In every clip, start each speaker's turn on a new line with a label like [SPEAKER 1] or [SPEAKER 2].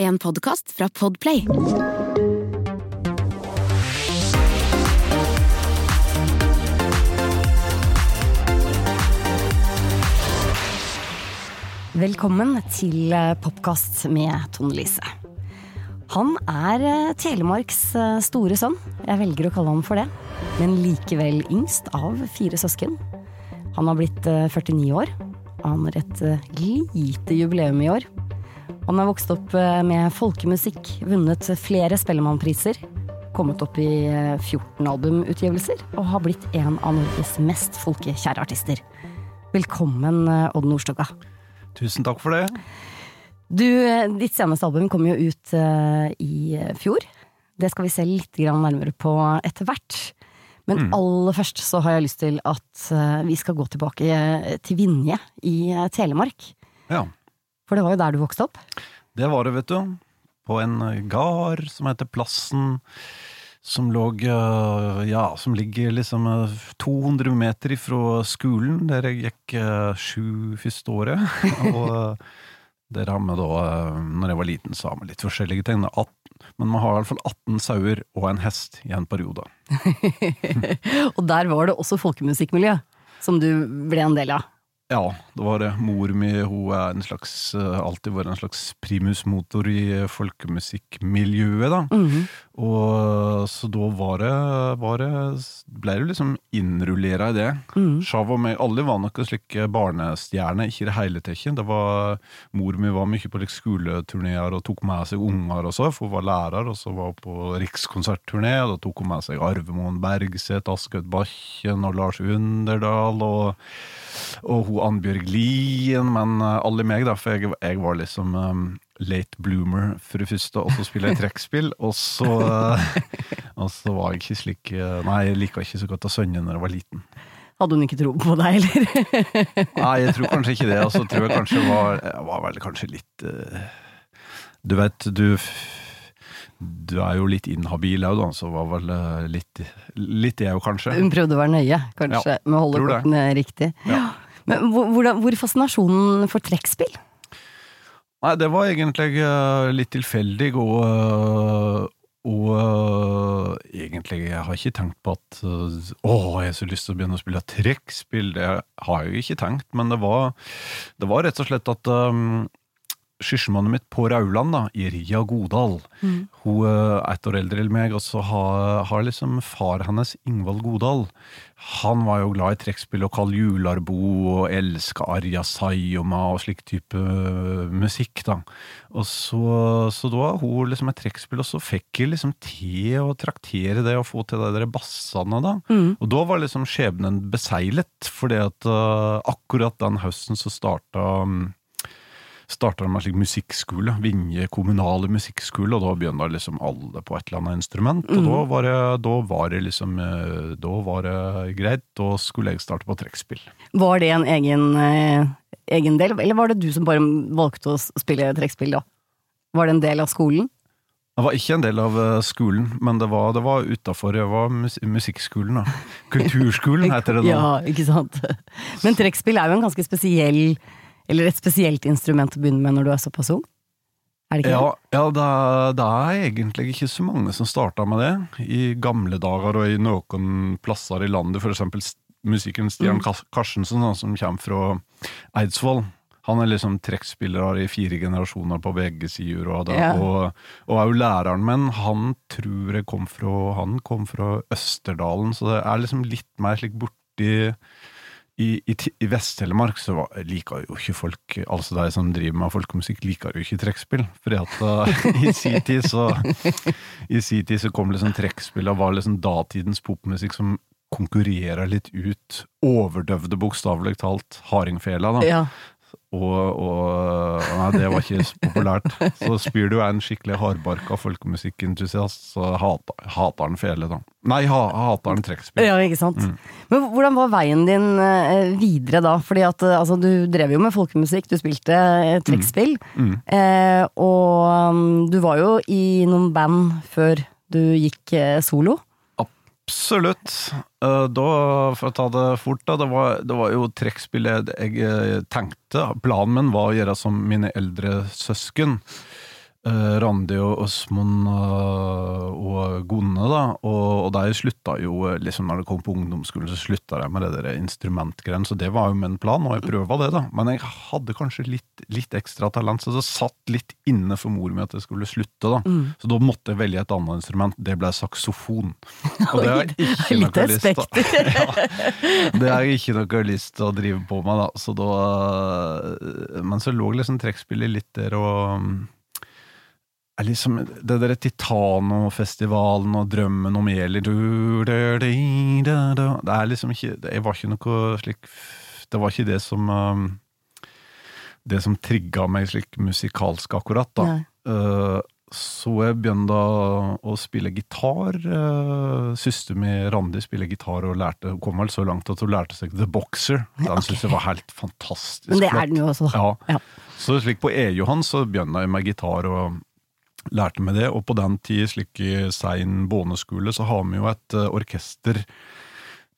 [SPEAKER 1] En podkast fra Podplay.
[SPEAKER 2] Velkommen til eh, Popkast med Tone Lise. Han er eh, Telemarks eh, store sønn. Jeg velger å kalle ham for det. Men likevel yngst av fire søsken. Han har blitt 49 år. Han har et lite jubileum i år. Han har vokst opp med folkemusikk, vunnet flere Spellemannpriser, kommet opp i 14 albumutgivelser og har blitt en av Norges mest folkekjære artister. Velkommen, Odd Nordstoga.
[SPEAKER 3] Tusen takk for det.
[SPEAKER 2] Du, ditt seneste album kom jo ut i fjor. Det skal vi se litt nærmere på etter hvert. Men mm. aller først så har jeg lyst til at vi skal gå tilbake til Vinje i Telemark.
[SPEAKER 3] Ja.
[SPEAKER 2] For det var jo der du vokste opp?
[SPEAKER 3] Det var det, vet du. På en gard som heter Plassen. Som lå Ja, som ligger liksom 200 meter ifra skolen, der jeg gikk sju første året. Og der har vi da, når jeg var liten, så har vi litt forskjellige ting. Men man har i hvert fall 18 sauer og en hest i en periode.
[SPEAKER 2] og der var det også folkemusikkmiljø, som du ble en del av?
[SPEAKER 3] Ja, det var det. Mor mi hun er en slags, eh, alltid vært en slags primusmotor i folkemusikkmiljøet, da. Mm -hmm. Og så da var det, var det ble du liksom innrullera i det. Mm. Sjav og meg, alle var noen slike barnestjerner, ikke i det hele tatt. Det var, mor mi var mye på like, skoleturneer og tok med seg unger og så, for hun var lærer, og så var hun på rikskonsertturné, og da tok hun med seg Arvemoen Bergseth, Askaut Bakken og Lars Underdal. og og hun Annbjørg Lien, men uh, alle meg, da, for jeg, jeg var liksom um, late bloomer for det første, og så spiller jeg trekkspill, og så uh, Og så var jeg ikke slik uh, Nei, jeg liker ikke så godt av sønnen når jeg var liten.
[SPEAKER 2] Hadde hun ikke tro på deg, eller?
[SPEAKER 3] nei, jeg tror kanskje ikke det. Og så tror jeg kanskje var, jeg var vel kanskje litt Du vet, du du er jo litt inhabil òg, da, så var vel litt, litt det òg, kanskje.
[SPEAKER 2] Hun prøvde å være nøye, kanskje, ja, med å holde kortene riktig. Ja. Men hvor, hvor, fascinasjonen for trekkspill?
[SPEAKER 3] Nei, det var egentlig uh, litt tilfeldig, og, uh, og uh, egentlig jeg har ikke tenkt på at Å, jeg har så lyst til å begynne å spille trekkspill. Det har jeg jo ikke tenkt, men det var, det var rett og slett at um, sysselmannen mitt på Rauland, da, Irja Godal. Mm. Hun er ett år eldre enn meg, og så har, har, liksom far hennes, Ingvald Godal, han var jo glad i trekkspill og Karl Jularbo og elska Arja Sayoma og slik type uh, musikk, da. Og så, så da var hun liksom et trekkspill, og så fikk jeg liksom til å traktere det og få til de der bassene, da. Mm. Og da var liksom skjebnen beseglet, fordi at uh, akkurat den høsten så starta um, starta de en slik musikkskole, Vinje kommunale musikkskole, og da begynte liksom alle på et eller annet instrument. Og mm. da, var det, da, var det, liksom eh, Da var det greit, da skulle jeg starte på trekkspill.
[SPEAKER 2] Var det en egen, eh, egen, del, eller var det du som bare valgte å spille trekkspill da? Var det en del av skolen?
[SPEAKER 3] Det var ikke en del av eh, skolen, men det var, det var utafor. Det var musikkskolen, da. Kulturskolen heter det
[SPEAKER 2] da. ja, ikke sant. Men trekkspill er jo en ganske spesiell eller et spesielt instrument å begynne med når du er såpass ung? Er det ikke
[SPEAKER 3] ja, det? Ja, det, det er egentlig ikke så mange som starta med det. I gamle dager og i noen plasser i landet, for eksempel musikken Stian mm. Karstensen, som kommer fra Eidsvoll. Han er liksom trekkspiller i fire generasjoner på begge sider, og, ja. og, og, er jo læreren min. Han tror jeg kom fra, han kom fra Østerdalen, så det er liksom litt mer slik borti i, i, i Vest-Telemark så var, liker jo ikke folk Altså de som driver med folkemusikk, liker jo ikke trekkspill. Fordi at i sin tid så I sin tid så kom liksom trekkspill og var liksom datidens popmusikk som konkurrerer litt ut, overdøvde bokstavelig talt, hardingfela. da. Ja. Og, og, Nei, det var ikke så populært. Så spyr du en skikkelig hardbarka folkemusikkentusiast, så hater, hater han fele, da. Nei, ha, hater han trekkspill.
[SPEAKER 2] Ja, ikke sant. Mm. Men hvordan var veien din eh, videre da? Fordi at eh, altså, du drev jo med folkemusikk, du spilte eh, trekkspill. Mm. Mm. Eh, og um, du var jo i noen band før du gikk solo.
[SPEAKER 3] Absolutt. Eh, da, for å ta det fort, da, det var, det var jo trekkspillet jeg eh, tenkte. Planen min var å gjøre som mine eldre søsken. Eh, Randi og Åsmund eh, og Gunne, da. Og, og de slutta jo, eh, liksom når det kom på ungdomsskolen, så slutta de med det der instrumentgreiene, så det var jo min plan, og jeg prøva det, da. Men jeg hadde kanskje litt, litt ekstra talent, så det satt litt inne for mor mi at jeg skulle slutte, da.
[SPEAKER 2] Mm.
[SPEAKER 3] Så da måtte jeg velge et annet instrument. Det ble saksofon. Og det har jeg ikke noe lyst til. ja, det har jeg ikke noe lyst til å drive på med, da. Så da men så lå liksom trekkspillet litt der og mm, liksom, Det der Titano-festivalen og drømmen om Eli. Det er liksom ikke Det var ikke noe slik Det var ikke det som um, Det som trigga meg slik musikalsk akkurat, da.
[SPEAKER 2] Nei.
[SPEAKER 3] Eh, så jeg begynte å spille gitar. Uh, Søster mi Randi spiller gitar og lærte, hun kom vel så langt at hun lærte seg The Boxer. Den
[SPEAKER 2] okay.
[SPEAKER 3] synes jeg var helt fantastisk
[SPEAKER 2] Men det er den jo også, da.
[SPEAKER 3] Ja.
[SPEAKER 2] Ja.
[SPEAKER 3] Så slik på E-Johan så begynte jeg med gitar og lærte meg det, og på den tid, slik i sein båneskole, så har vi jo et eh, orkester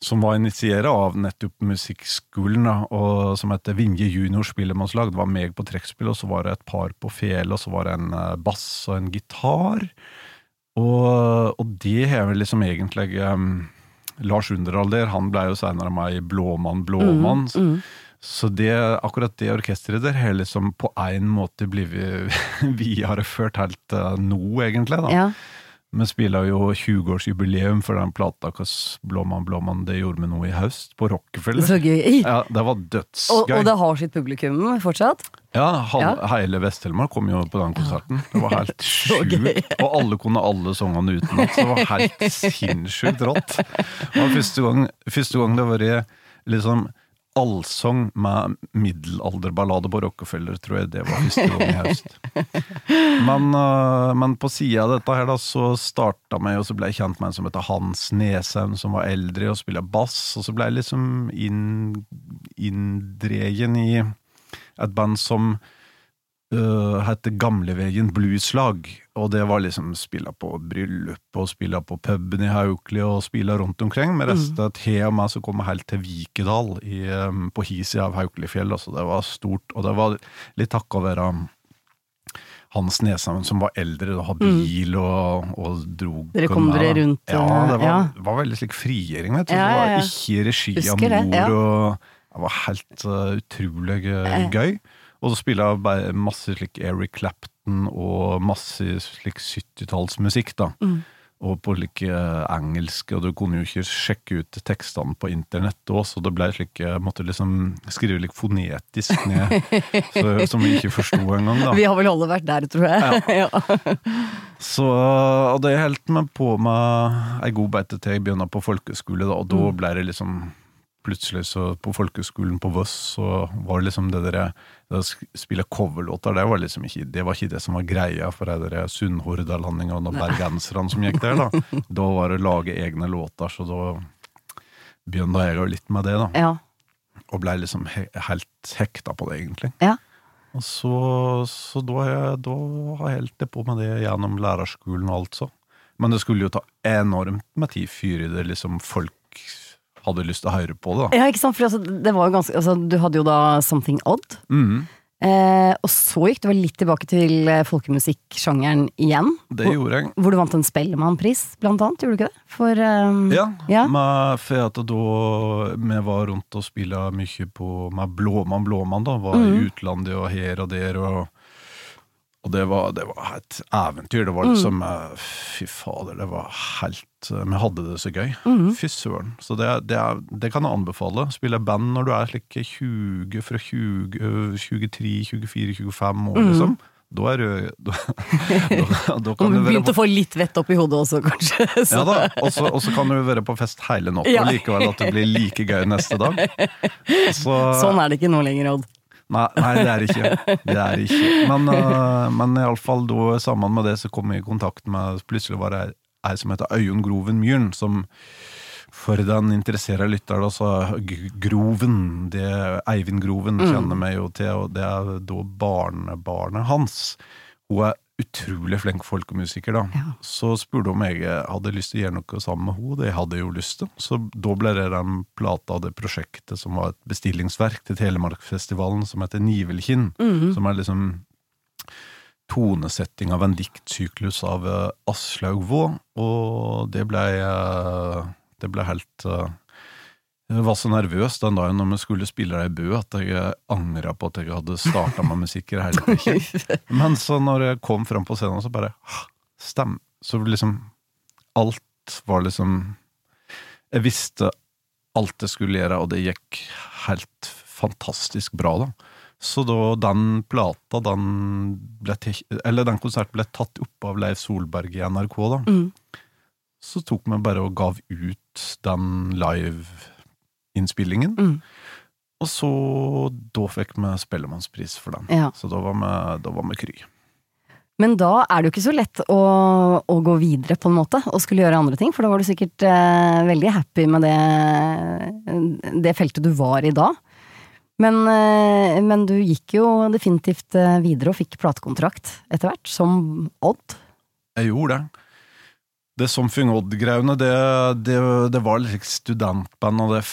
[SPEAKER 3] som var initiert av nettopp musikkskolen, og som heter Vinje Junior Spillemannslag. Det var meg på trekkspill, og så var det et par på fele, og så var det en eh, bass og en gitar. Og, og det har vel liksom egentlig um, Lars Underalder, han ble jo senere meg Blåmann Blåmann, Blåmann.
[SPEAKER 2] Mm.
[SPEAKER 3] Så det, akkurat det orkesteret der har liksom på en måte blitt videreført helt uh, nå, egentlig. da.
[SPEAKER 2] Ja.
[SPEAKER 3] Vi spiller jo 20-årsjubileum for den plata hva Blåmann, Blåmann, det gjorde vi nå i høst, på Rockefeller.
[SPEAKER 2] Så gøy.
[SPEAKER 3] Ja, det var
[SPEAKER 2] Og,
[SPEAKER 3] dødsgøy.
[SPEAKER 2] og det har sitt publikum fortsatt?
[SPEAKER 3] Ja, hal-
[SPEAKER 2] Ja.
[SPEAKER 3] hele Vest-Telemark kom jo på den konserten. Det var helt sjukt. Og alle kunne alle sangene utenat. Så det var helt sinnssykt rått. Det var første gang, første gang det var liksom allsang med middelalderballade på Rockefeller, tror jeg det var første gang i høst. Men, øh, men på sida av dette her da, så starta meg, og så ble jeg kjent med en som heter Hans Nesheim, som var eldre og spiller bass, og så ble jeg liksom inn, inndregen i et band som uh, heter Gamlevegen Blueslag. Og det var liksom spilla på bryllup og spilla på puben i Haukeli og spilla rundt omkring. Med resten av til og meg så kom jeg helt til Vikedal i, um, på hisi av Haukelifjell. Så det var stort. Og det var litt takka være Hans Nesheim som var eldre og hadde bil og, og drog
[SPEAKER 2] Dere kom dere rundt,
[SPEAKER 3] Ja, det var,
[SPEAKER 2] ja.
[SPEAKER 3] var veldig slik frigjøring, vet du.
[SPEAKER 2] Ja,
[SPEAKER 3] Det
[SPEAKER 2] ja,
[SPEAKER 3] var ikke i regi av
[SPEAKER 2] det,
[SPEAKER 3] mor
[SPEAKER 2] ja.
[SPEAKER 3] og Det var helt uh, utrolig uh, gøy. Og så spiller jeg masse slik Eric Clapton og masse slik 70-tallsmusikk, da.
[SPEAKER 2] Mm.
[SPEAKER 3] Og på like uh, engelsk, og du kunne jo ikke sjekke ut tekstene på internett òg, så det ble slik Jeg måtte liksom skrive litt fonetisk ned, så, som vi ikke forsto engang, da.
[SPEAKER 2] Vi har vel alle vært der, tror jeg. Ja.
[SPEAKER 3] Så, og det holdt meg på med ei god beite til jeg begynte på folkeskole, da, og da
[SPEAKER 2] Mm.
[SPEAKER 3] ble det liksom Plutselig så på folkeskolen på Voss så var det liksom det dere det å spille coverlåter, det var liksom ikke det var ikke det som var greia for de der sunnhordalandingene og bergenserne som gikk der, da. Da var det å lage egne låter, så da begynte jeg jo litt med det, da.
[SPEAKER 2] Ja.
[SPEAKER 3] Og blei liksom he helt hekta på det, egentlig.
[SPEAKER 2] Ja.
[SPEAKER 3] Og så, så da, jeg, da har jeg helt det på med det gjennom lærerskolen, og alt så. Men det skulle jo ta enormt med tid før det liksom folk hadde lyst til å høre på det. da.
[SPEAKER 2] ja, ikke sant? For altså, det var jo ganske altså, Du hadde jo da Something Odd.
[SPEAKER 3] Mm.
[SPEAKER 2] Eh, og så gikk du vel litt tilbake til eh, folkemusikksjangeren igjen.
[SPEAKER 3] det gjorde jeg.
[SPEAKER 2] Hvor du vant en Spellemannpris, blant annet. Gjorde du ikke det? For um,
[SPEAKER 3] Ja,
[SPEAKER 2] Ja.
[SPEAKER 3] Med, for at da vi var rundt og spilte mye på med Blåmann Blåmann, da. Var
[SPEAKER 2] Mm.
[SPEAKER 3] i utlandet og her og der, og, og det, var, det var et eventyr. Det var liksom mm. Fy fader, det var helt eh, Vi hadde det så gøy.
[SPEAKER 2] Mm.
[SPEAKER 3] Fy søren. Så det, det, er- det kan jeg anbefale. Spille band når du er slik 20, fra 20, øh, 23, 24, 25 år, liksom. Da er du Da, da, da kan
[SPEAKER 2] du begynte å få litt vett opp i hodet også, kanskje. Så.
[SPEAKER 3] ja da, og så kan du være på fest hele natta
[SPEAKER 2] Ja.
[SPEAKER 3] og likevel at det blir like gøy neste dag. Så,
[SPEAKER 2] Sånn er det ikke nå lenger, Odd.
[SPEAKER 3] Nei, nei, det er ikke. Det er ikke. Men, uh, men iallfall da, sammen med det, så kom jeg i kontakt med Plutselig var det ei som heter Øyunn Groven Myhren, som for den interesserer lytteren, altså Groven, det Eivind Groven kjenner meg jo til, og det er da barnebarnet hans. Hun er utrolig flink folkemusiker, da.
[SPEAKER 2] Ja.
[SPEAKER 3] Så spurte hun om jeg hadde lyst til å gjøre noe sammen med henne. Det hadde jeg jo lyst til. Så da ble det den plata av det prosjektet som var et bestillingsverk til Telemarkfestivalen som heter Nivelkinn. Som er liksom tonesetting av en diktsyklus av eh, Aslaug Vaa, og det blei eh, Det ble helt eh, Jeg var så nervøs den dagen når vi skulle spille det i Bø, at jeg angra på at jeg hadde starta med musikk. Men så når jeg kom fram på scenen, så bare Stem. Så liksom Alt var liksom Jeg visste alt jeg skulle gjøre, og det gikk helt fantastisk bra, da. Så da den plata, den ble Eller den konserten ble tatt opp av Leif Solberg i NRK, da.
[SPEAKER 2] Mm.
[SPEAKER 3] Så tok vi bare og gav ut den live-innspillingen.
[SPEAKER 2] Mm.
[SPEAKER 3] Og så Da fikk vi Spellemannspris for den.
[SPEAKER 2] Ja.
[SPEAKER 3] Så da var vi, da var vi kry.
[SPEAKER 2] Men da er det jo ikke så lett å, å gå videre, på en måte, og skulle gjøre andre ting. For da var du sikkert eh, veldig happy med det, det feltet du var i da. Men, eh, men du gikk jo definitivt eh, videre og fikk platekontrakt etter hvert, som Odd.
[SPEAKER 3] Jeg gjorde det. Det Something Odd-greiene, det, det, det var litt studentband, og det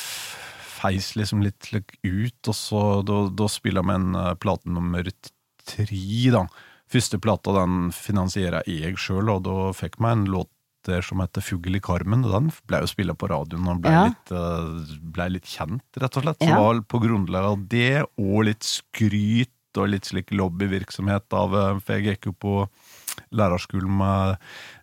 [SPEAKER 3] feis liksom litt ut, og så da, da spiller vi en eh, plate nummer tre, da. Første plata den finansierer jeg sjøl, og da fikk meg en låt der som heter Fugl i karmen, og den ble jo spilla på radioen og ble,
[SPEAKER 2] Ja.
[SPEAKER 3] litt, eh, ble litt kjent, rett og slett. Så
[SPEAKER 2] Ja.
[SPEAKER 3] var på grunnlag av det, og litt skryt og litt slik lobbyvirksomhet av eh, jeg gikk jo på lærerskolen med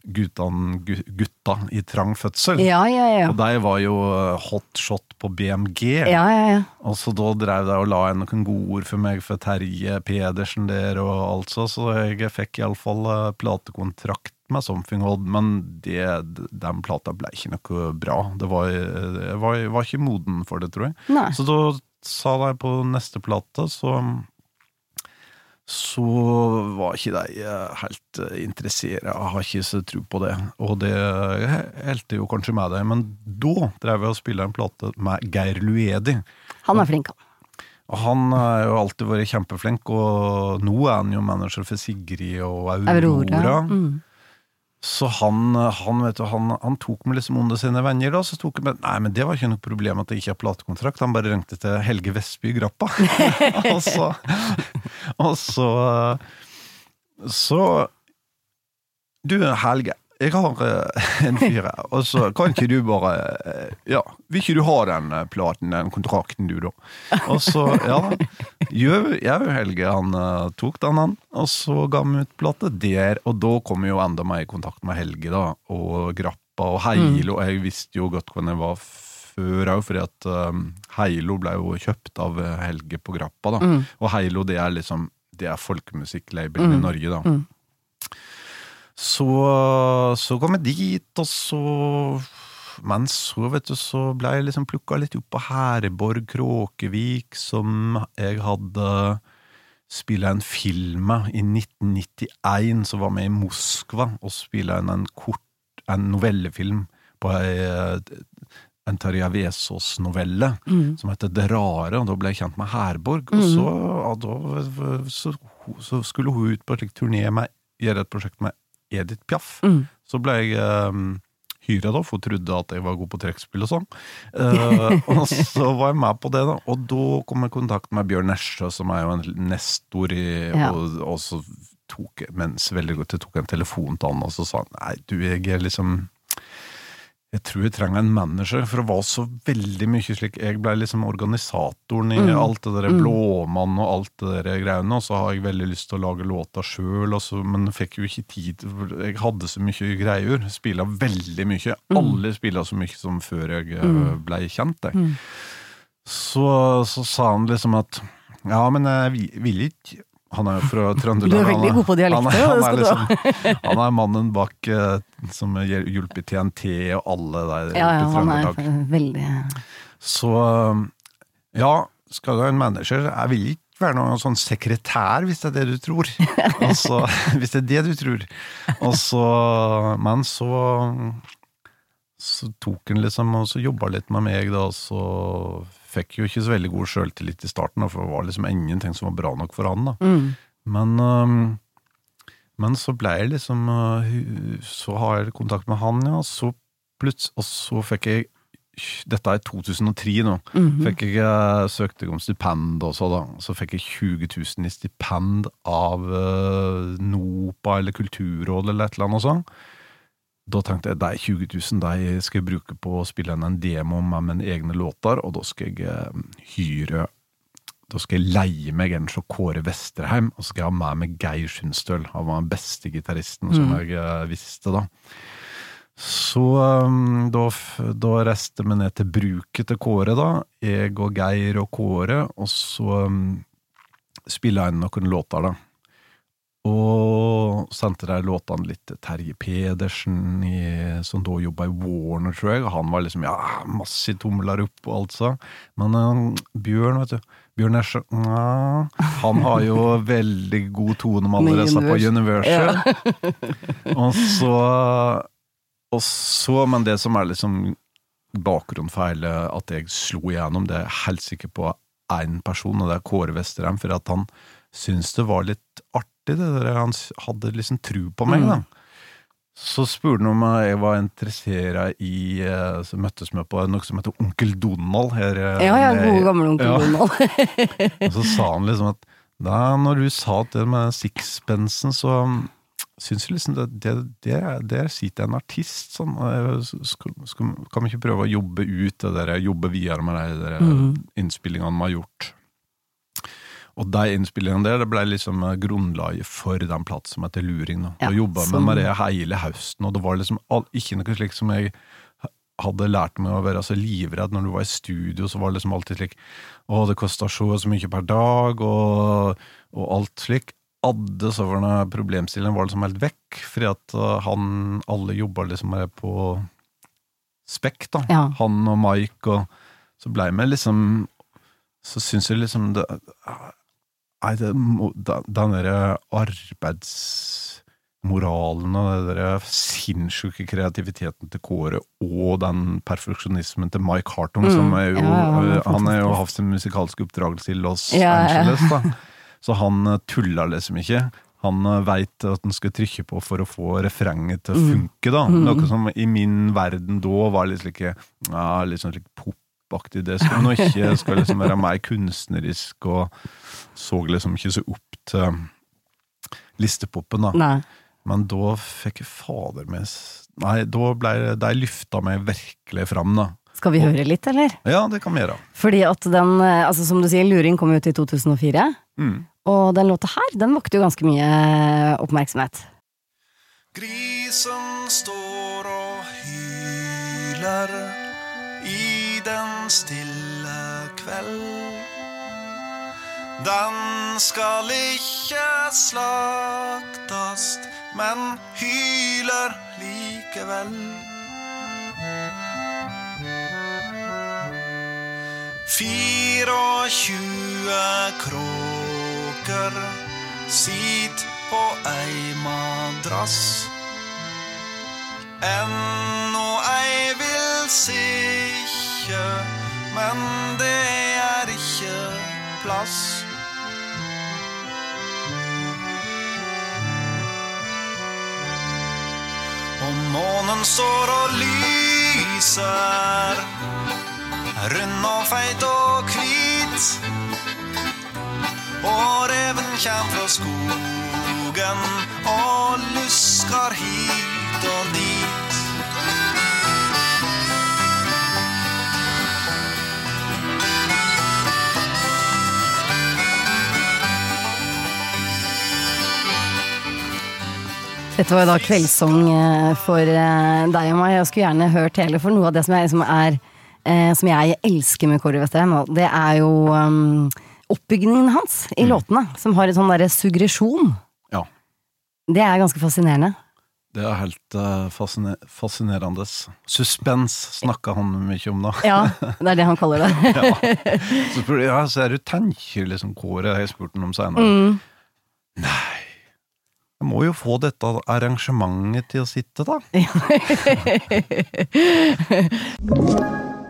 [SPEAKER 3] guttene, gutta i trang fødsel.
[SPEAKER 2] Ja, ja, ja.
[SPEAKER 3] Og de var jo eh, hotshot på BMG.
[SPEAKER 2] Ja, ja, ja.
[SPEAKER 3] Og så da drev de og la inn noen gode ord for meg for Terje Pedersen der og alt så, så jeg fikk iallfall uh, platekontrakt med Something Odd, men det, den plata ble ikke noe bra. Det var, eh, jeg var, jeg var ikke moden for det, tror jeg.
[SPEAKER 2] Nei.
[SPEAKER 3] Så da sa de på neste plate, så så var ikke de eh, helt eh, interessert, jeg har ikke så tro på det. Og det helte jo kanskje med dem, men da drev jeg og spilte en plate med Geir Luedi.
[SPEAKER 2] Han er flink, han.
[SPEAKER 3] Han har jo alltid vært kjempeflink, og nå er han jo manager for Sigrid og Aurora.
[SPEAKER 2] Aurora. Mm.
[SPEAKER 3] Så han, han, vet du, han, han tok med liksom under sine venner, da. Så tok han med, Nei, men det var ikke noe problem at jeg ikke har platekontrakt. Han bare ringte til Helge Vestby i Grappa. og så Og så Så Du, Helge. Jeg har eh, en fyr her, og så kan ikke du bare eh, Ja, vil ikke du ha den eh, platen, den kontrakten, du, da? Og så, ja Jo, Helge, han tok den, han. Og så ga han ut plate der, og da kom jeg jo enda mer i kontakt med Helge, da, og Grappa og Heilo. Jeg visste jo godt hvem jeg var før òg, fordi at Heilo ble jo kjøpt av Helge på Grappa, da. Og Heilo, det er liksom Det er folkemusikklabelen i Norge, da.
[SPEAKER 2] Mm.
[SPEAKER 3] Så, så kom jeg dit, og så Men så, vet du, så ble jeg liksom plukka litt opp på Herborg Kråkevik, som jeg hadde spilla en film med i 1991, som var med i Moskva, og spilla inn en kort en novellefilm på ei, en Terje Vesaas-novelle
[SPEAKER 2] Mm.
[SPEAKER 3] som heter Det rare, og da ble jeg kjent med Herborg. Og så, ja, da, så, så skulle hun ut på en slik turné med gjøre et prosjekt med Edith Piaf.
[SPEAKER 2] Mm.
[SPEAKER 3] Så ble jeg um, hyra, da, for hun trodde at jeg var god på trekkspill og sånn. Uh, og så var jeg med på det, da. Og da kom jeg i kontakt med Bjørn Nesjø, som er jo en nestor i
[SPEAKER 2] Ja.
[SPEAKER 3] og, og så tok jeg, mens veldig godt, jeg tok en telefon til han, og så sa han nei, du, jeg er liksom jeg tror jeg trenger en manager, for det var så veldig mye slik Jeg ble liksom organisatoren i
[SPEAKER 2] Mm.
[SPEAKER 3] alt det der Blåmann og alt det der greiene, og så har jeg veldig lyst til å lage låter sjøl, men fikk jo ikke tid Jeg hadde så mye greier. Spilla veldig mye. Alle spilla så mye som før jeg eh, ble kjent. Jeg.
[SPEAKER 2] Mm.
[SPEAKER 3] Så, så sa han liksom at Ja, men jeg vil ikke Han er jo fra Trøndelag.
[SPEAKER 2] Du er veldig god på dialekter,
[SPEAKER 3] Han han liksom, han er mannen bak eh, som har hjulpet TNT og alle der
[SPEAKER 2] Ja, ja,
[SPEAKER 3] i
[SPEAKER 2] han er veldig
[SPEAKER 3] Så um, ja, skal du ha en manager? Jeg vil ikke være noen sånn sekretær, hvis det er det du tror. Og hvis det er det du tror. Og men så så tok han liksom og så jobba litt med meg, da, og så fikk jo ikke så veldig god sjøltillit i starten, for det var liksom ingenting som var bra nok for han. da.
[SPEAKER 2] mm.
[SPEAKER 3] Men, um, men så ble jeg liksom uh, Så har jeg kontakt med han, ja, så plutselig Og så fikk jeg Dette er 2003 nå. Fikk jeg eh, søkte om stipend også, da. Så fikk jeg 20 000 i stipend av uh, NOPA eller Kulturrådet eller et eller annet sånt. Da tenkte jeg de 20 000 de skal jeg bruke på å spille inn en demo med mine egne låter, og da skal jeg eh, hyre Da skal jeg leie meg en fra Kåre Vesterheim, og så skal jeg ha med meg Geir Sundstøl. Han var den beste gitaristen som jeg eh, visste, da. Så um, da, da reiste vi ned til bruket til Kåre, da. Jeg og Geir og Kåre, og så um, spilla jeg inn noen låter, da. Og sendte de låtene litt til Terje Pedersen, i, som da jobba i Warner, tror jeg. Og han var liksom ja, masse tomler opp og alt sånn. Men um, Bjørn, vet du. Bjørn er sånn ja, Han har jo veldig god tone med alle disse på
[SPEAKER 2] Universal.
[SPEAKER 3] Ja. og så og så, men det som er liksom bakgrunnen for hele at jeg slo igjennom, det er jeg helt sikker på én person, og det er Kåre Vesterheim, for at han syntes det var litt artig, det der. Han hadde liksom tru på meg, da. Så spurte han om jeg var interessert i eh, Så møttes vi på noe som heter Onkel Donald her. eh,
[SPEAKER 2] Ja, ja, gode gamle onkel
[SPEAKER 3] Ja.
[SPEAKER 2] Donald.
[SPEAKER 3] og så sa han liksom at da når du sa det med sixpensen, så um, syns jeg liksom det, det, det, Der sitter en artist sånn. Skal, skal, kan vi ikke prøve å jobbe ut det der, jobbe videre med de
[SPEAKER 2] Mhm.
[SPEAKER 3] innspillingene vi har gjort? Og de innspillingene der, det ble liksom eh, grunnlaget for den platen som heter Luring. Da,
[SPEAKER 2] Ja,
[SPEAKER 3] da jobba
[SPEAKER 2] som-
[SPEAKER 3] med Maria hele høsten, og det var liksom all, ikke noe slikt som jeg hadde lært meg å være så livredd når du var i studio, så var det liksom alltid slik Å, det kosta så og så mye per dag, og, og alt slik. Adde sånne problemstillinger var liksom helt vekk, fordi at uh, han Alle jobba liksom på spekk, da.
[SPEAKER 2] Ja.
[SPEAKER 3] Han og Mike, og så blei vi liksom Så syns jeg liksom det Nei, det, den derre arbeidsmoralen og den derre sinnssyke kreativiteten til Kåre og den perfeksjonismen til Mike Hartung,
[SPEAKER 2] Mm,
[SPEAKER 3] som er jo
[SPEAKER 2] ja, er
[SPEAKER 3] Han har jo hatt sin musikalske oppdragelse i Los
[SPEAKER 2] Ja.
[SPEAKER 3] Angeles, da. Så han tulla tuller liksom ikke. Han veit at han skal trykke på for å få refrenget til å
[SPEAKER 2] Mm.
[SPEAKER 3] funke, da.
[SPEAKER 2] Mm.
[SPEAKER 3] Noe som i min verden da var litt slik ja, litt sånn slik. Det skal nå ikke det skal liksom være mer kunstnerisk, og så liksom ikke så opp til listepopen, da.
[SPEAKER 2] Nei.
[SPEAKER 3] Men da fikk jeg fader meg Nei, da ble de lyfta meg virkelig fram, da.
[SPEAKER 2] Skal vi høre litt, eller?
[SPEAKER 3] Ja, det kan vi gjøre.
[SPEAKER 2] Fordi at den, eh, altså som du sier, Luring kom ut i 2004.
[SPEAKER 3] Mm.
[SPEAKER 2] Og den låta her, den vakte jo ganske mye oppmerksomhet.
[SPEAKER 4] Grisen står og hyler den stille kveld. Den skal ikke slaktast, men hyler likevel. 24 kråker sit på ei madrass. Ennå ei vil sikkje, men det er ikke plass. Og månen står og lyser, rund og feit og hvit. Og reven kjem fra skogen og lusker hit og dit.
[SPEAKER 2] Dette var jo da kveldssang eh, for eh, deg og meg. Jeg skulle gjerne hørt hele, for noe av det som jeg, liksom er, eh, som jeg elsker med Kåre Vesterheim, det er jo um, oppbygningen hans i låtene, som har en sånn derre sugresjon.
[SPEAKER 3] Ja.
[SPEAKER 2] Det er ganske fascinerende.
[SPEAKER 3] Det er helt uh, fasciner fascinerende. Suspens snakka han mye om, da.
[SPEAKER 2] Ja, det er det han kaller det.
[SPEAKER 3] ja. Så ja, så er du tenker liksom Kåre, har jeg spurt ham om senere.
[SPEAKER 2] Mm.
[SPEAKER 3] Nei, jeg må jo få dette arrangementet til å sitte, da.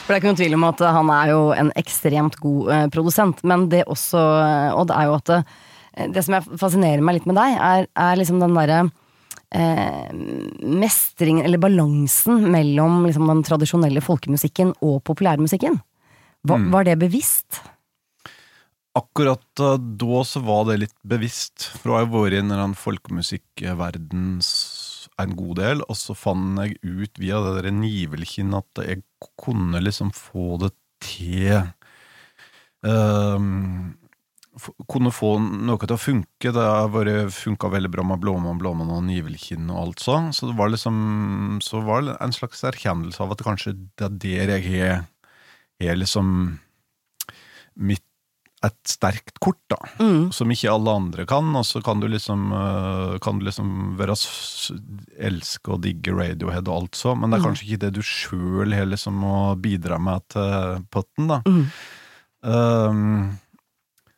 [SPEAKER 2] For det er ikke noen tvil om at han er jo en ekstremt god eh, produsent, men det også, Odd, er jo at det, det som jeg fascinerer meg litt med deg, er, er liksom den derre eh, mestringen, eller balansen mellom liksom, den tradisjonelle folkemusikken og populærmusikken. Var,
[SPEAKER 3] Mm.
[SPEAKER 2] var det bevisst?
[SPEAKER 3] Akkurat da så var det litt bevisst, for jeg har vært i en folkemusikkverden en god del, og så fant jeg ut via det der nivelkinn at jeg kunne liksom få det til um, Kunne få noe til å funke. Det har funka veldig bra med Blåmann, Blåmann og Nivelkinn og alt sånn. Så det var liksom Så var det en slags erkjennelse av at kanskje det er der jeg er, er liksom mitt et sterkt kort, da,
[SPEAKER 2] Mm.
[SPEAKER 3] som ikke alle andre kan, og så kan du liksom, øh, kan du liksom være elske og digge Radiohead og alt så, men det er
[SPEAKER 2] Mm.
[SPEAKER 3] kanskje ikke det du sjøl liksom å bidra med til potten, da.
[SPEAKER 2] Mm.
[SPEAKER 3] Um,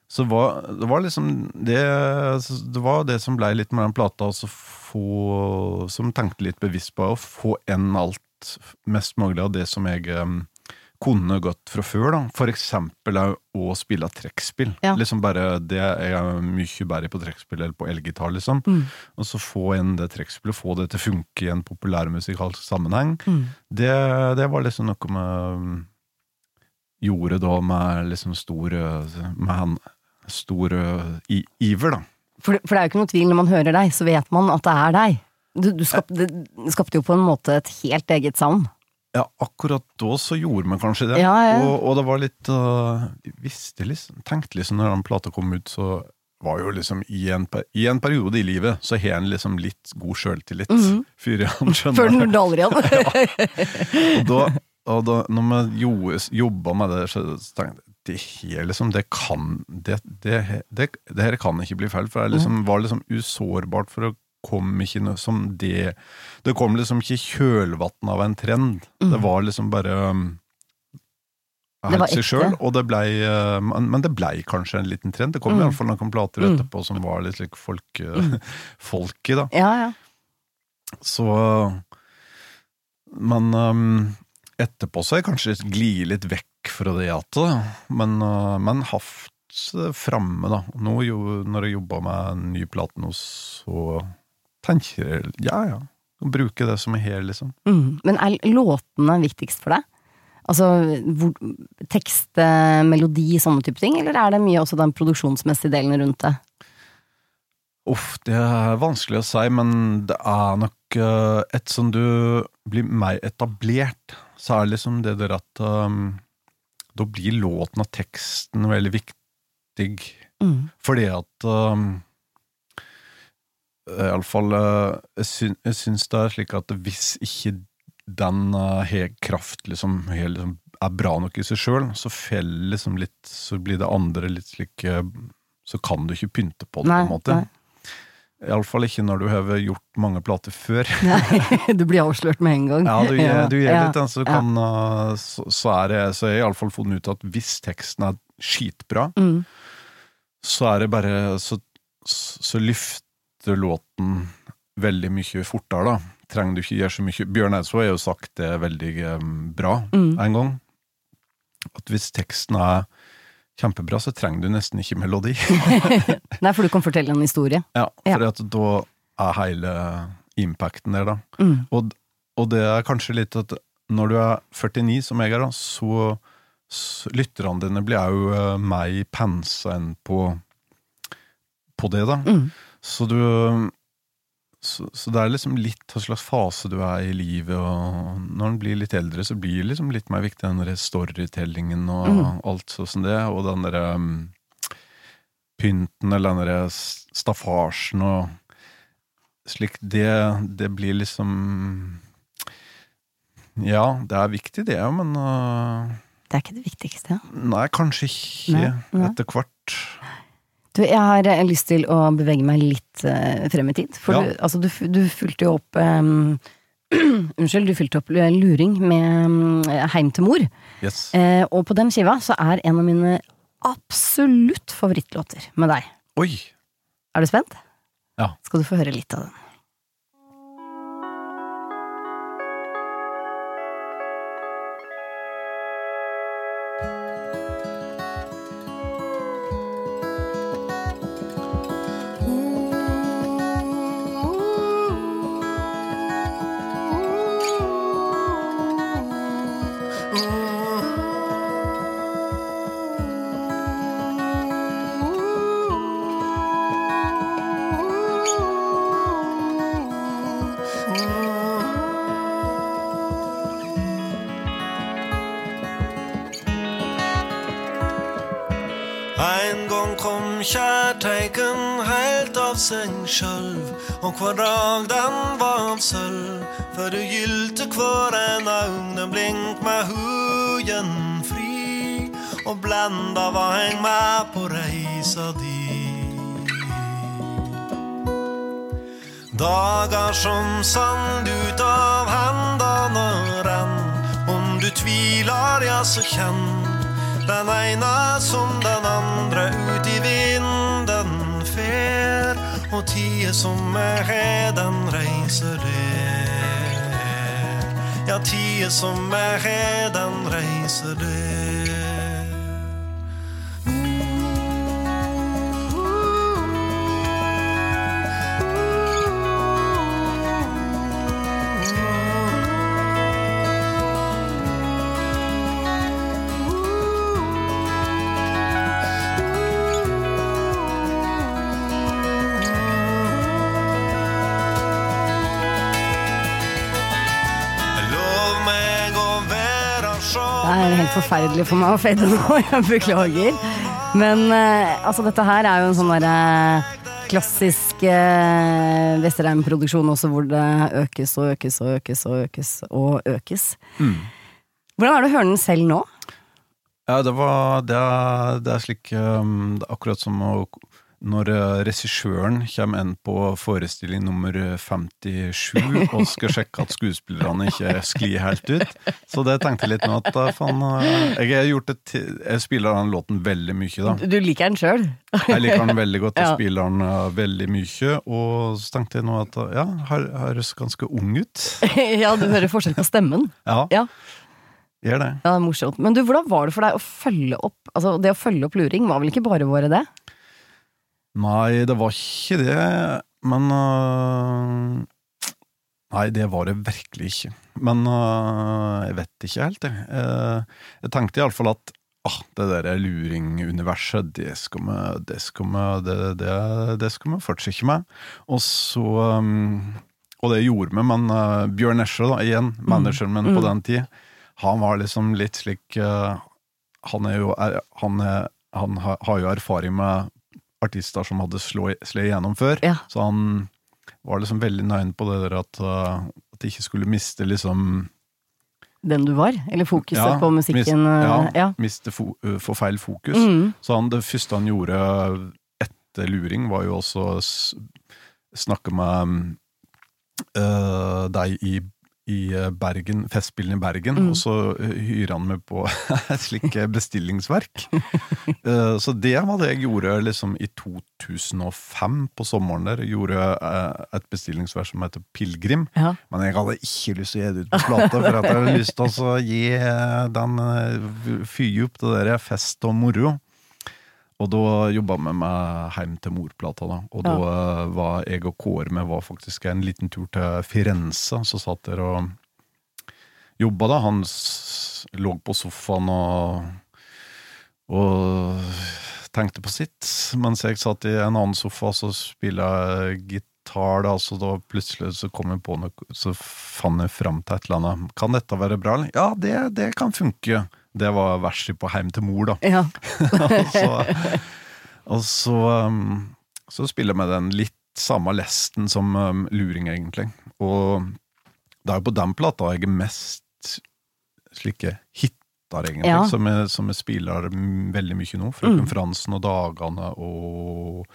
[SPEAKER 3] så var, det var liksom det Det var det som blei litt med den plata, altså få Som tenkte litt bevisst på å få enn alt mest mulig av det som jeg um, kunne gått fra før, da. For eksempel å spille trekkspill.
[SPEAKER 2] Ja.
[SPEAKER 3] Liksom bare det Jeg er mye bedre på trekkspill eller på elgitar, liksom.
[SPEAKER 2] Mm.
[SPEAKER 3] Og så få inn det trekkspillet, få det til å funke i en populærmusikalsk sammenheng.
[SPEAKER 2] Mm.
[SPEAKER 3] Det, det var liksom noe med Gjorde da med liksom stor Med han stor i, iver, da.
[SPEAKER 2] For, for det er jo ikke noe tvil, når man hører deg, så vet man at det er deg. Du, du skap, det skapte jo på en måte et helt eget sound.
[SPEAKER 3] Ja, akkurat da så gjorde man kanskje det.
[SPEAKER 2] Ja, ja.
[SPEAKER 3] Og, og det var litt uh, Visste liksom Tenkte liksom når den plata kom ut, så var jo liksom i en, I en periode i livet så har en liksom litt god sjøltillit.
[SPEAKER 2] Mhm.
[SPEAKER 3] Før han skjønner
[SPEAKER 2] Før den daler igjen.
[SPEAKER 3] Og da, og da når vi jo- jobba med det, så så tenkte jeg det her liksom, det kan det, det, det, det her kan ikke bli feil, for jeg liksom, var liksom usårbart for å komme ikke noe som det Det kom liksom ikke i av en trend. Det var liksom bare um, helt seg
[SPEAKER 2] ekte.
[SPEAKER 3] sjøl, og det blei uh, Men det blei kanskje en liten trend. Det kom i
[SPEAKER 2] Mm.
[SPEAKER 3] iallfall fall noen plater
[SPEAKER 2] Mm.
[SPEAKER 3] etterpå som var litt like folk, mm. folky, da.
[SPEAKER 2] Ja, ja.
[SPEAKER 3] Så Men um, etterpå så har jeg kanskje glidd litt vekk fra det igjen, men, uh, men haft det framme, da. Nå jo, når jeg jobba med en ny plate nå, så tenker ja, ja. Bruke det som er her, liksom.
[SPEAKER 2] Mm. Men er låtene viktigst for deg? Altså hvor, tekst, eh, melodi, sånne type ting, eller er det mye også den produksjonsmessige delen rundt det?
[SPEAKER 3] Uff, det er vanskelig å si, men det er nok uh, et som du blir mer etablert, så er det liksom det der at um, da blir låten og teksten veldig viktig.
[SPEAKER 2] Mm.
[SPEAKER 3] Fordi at um, Iallfall uh, jeg, syn, jeg syns det er slik at hvis ikke den har kraft, liksom, har liksom, er bra nok i seg sjøl, så feller liksom litt Så blir det andre litt slik Så kan du ikke pynte på det,
[SPEAKER 2] Nei,
[SPEAKER 3] på en måte.
[SPEAKER 2] nei.
[SPEAKER 3] Iallfall ikke når du har gjort mange plater før.
[SPEAKER 2] Nei, du blir avslørt med en gang.
[SPEAKER 3] Ja, du, gjør- du gjør
[SPEAKER 2] Ja,
[SPEAKER 3] litt, så,
[SPEAKER 2] ja.
[SPEAKER 3] kan, uh, så, så er det Så har jeg iallfall funnet ut at hvis teksten er skitbra,
[SPEAKER 2] Mm.
[SPEAKER 3] så er det bare Så, så lufter låten veldig mye fortere, da. Trenger du ikke gjøre så mye Bjørn Eidsvåg har jo sagt det veldig eh, bra
[SPEAKER 2] Mm.
[SPEAKER 3] en gang. At hvis teksten er kjempebra, så trenger du nesten ikke melodi.
[SPEAKER 2] Nei, for du kan fortelle en historie.
[SPEAKER 3] ja,
[SPEAKER 2] Ja.
[SPEAKER 3] for at da er hele impacten der, da.
[SPEAKER 2] Mm.
[SPEAKER 3] Og, og det er kanskje litt at når du er 49, som jeg er, da, så, så lytterne dine blir jo uh, mer pensa enn på, på det, da.
[SPEAKER 2] Mm.
[SPEAKER 3] Så du så, så det er liksom litt hva slags fase du er i livet, og når en blir litt eldre, så blir det liksom litt mer viktig den der storytellingen og
[SPEAKER 2] Mm.
[SPEAKER 3] alt sånn som det, og den derre um, pynten eller den derre staffasjen og slik, det, det blir liksom Ja, det er viktig det, men uh,
[SPEAKER 2] Det er ikke det viktigste.
[SPEAKER 3] Nei, kanskje ikke
[SPEAKER 2] Nei, nei.
[SPEAKER 3] etter hvert.
[SPEAKER 2] Du, jeg har eh, lyst til å bevege meg litt eh, frem i tid. For
[SPEAKER 3] Ja.
[SPEAKER 2] du, altså, du, du fulgte jo opp um, Unnskyld, du fulgte opp luring med mm, Heim til mor.
[SPEAKER 3] Yes.
[SPEAKER 2] Eh, og på den skiva så er en av mine absolutt favorittlåter med deg.
[SPEAKER 3] Oi!
[SPEAKER 2] Er du spent?
[SPEAKER 3] Ja.
[SPEAKER 2] Skal du få høre litt av den.
[SPEAKER 4] Seg sjølv, og hver dag den var av sølv. For du gylte hver en aune blink med hugen fri, og blenda var eg med på reisa di. Dagar som sand ut av hendene renn. Om du tviler, ja, så kjenn den ene som den andre ut i vinden fer. Og som er her, den reiser der. Ja, tida som er her, den reiser der.
[SPEAKER 2] Forferdelig for meg å fade nå, jeg beklager. Men eh, altså, dette her er jo en sånn derre klassisk uh, Vesterheim-produksjon også, hvor det økes og økes og økes og økes og økes. Hvordan er det å høre den selv nå?
[SPEAKER 3] Ja, det var Det er, det er slik um, Det er akkurat som å, når uh, regissøren kommer inn på forestilling nummer 57 og skal sjekke at skuespillerne ikke sklir helt ut. Så det tenkte jeg litt nå at faen uh, Jeg har gjort det Jeg spiller den låten veldig mye, da.
[SPEAKER 2] Du liker den sjøl?
[SPEAKER 3] Jeg liker den veldig godt, jeg spiller den veldig mye. Og så tenkte jeg nå at ja, her høres ganske ung ut.
[SPEAKER 2] ja, du hører forskjell på stemmen.
[SPEAKER 3] Ja,
[SPEAKER 2] Ja,
[SPEAKER 3] gjør det.
[SPEAKER 2] ja, det er morsomt. Men du, hvordan var det for deg å følge opp Altså, det å følge opp luring var vel ikke bare våre, det?
[SPEAKER 3] Nei, det var ikke det, men uh, Nei, det var det virkelig ikke. Men uh, jeg vet ikke helt, jeg. Uh, jeg tenkte iallfall at ah, det der luringuniverset, det skal vi det skal vi, det, det, det skal vi fortsette med. Og så um, Og det gjorde vi, men Bjørn Esje, da, igjen, manageren min på den tid, han var liksom litt slik Han er jo er, han, er, han har, har jo erfaring med artister som hadde slå, slå igjennom før.
[SPEAKER 2] Ja.
[SPEAKER 3] Så han var liksom veldig nøyen på det der at, uh, at de ikke skulle miste liksom
[SPEAKER 2] Den du var? Eller fokuset
[SPEAKER 3] Ja,
[SPEAKER 2] på musikken?
[SPEAKER 3] Mist, ja,
[SPEAKER 2] eh, ja.
[SPEAKER 3] miste fo, uh, få feil fokus.
[SPEAKER 2] Mm.
[SPEAKER 3] Så han, det første han gjorde etter luring, var jo også å snakke med uh, deg i, i uh, Bergen, Festspillene i Bergen,
[SPEAKER 2] Mm.
[SPEAKER 3] og så uh, hyrer han meg på et slikt bestillingsverk. Uh, så det var det jeg gjorde liksom i 2005, på sommeren der. Gjorde et bestillingsverk som heter Pilegrim.
[SPEAKER 2] Ja.
[SPEAKER 3] Men jeg hadde ikke lyst til å gi det ut på plate, for at jeg hadde lyst til å gi eh, den eh, Fyre opp det der fest og moro. Og da jobba vi med Heim til mor-plata, da. Og da eh, var jeg og Kåre med var faktisk en liten tur til Firenze, så satt der og jobba, da. Han lå på sofaen og, og tenkte på sitt, mens jeg satt i en annen sofa så spilla jeg gitar. Da, så da plutselig så kom jeg på noe, så fant jeg fram til et eller annet. Kan dette være bra? Ja, det, det kan funke. Det var verset på Heim til mor, da.
[SPEAKER 2] Ja.
[SPEAKER 3] og så, og så, um, så spiller vi den litt samme lesten som um, luring, egentlig. Og det er jo på den plata jeg er mest slike hiter, egentlig,
[SPEAKER 2] Ja.
[SPEAKER 3] som, jeg, som jeg spiller veldig mye nå. Frøken Fransen og Dagane og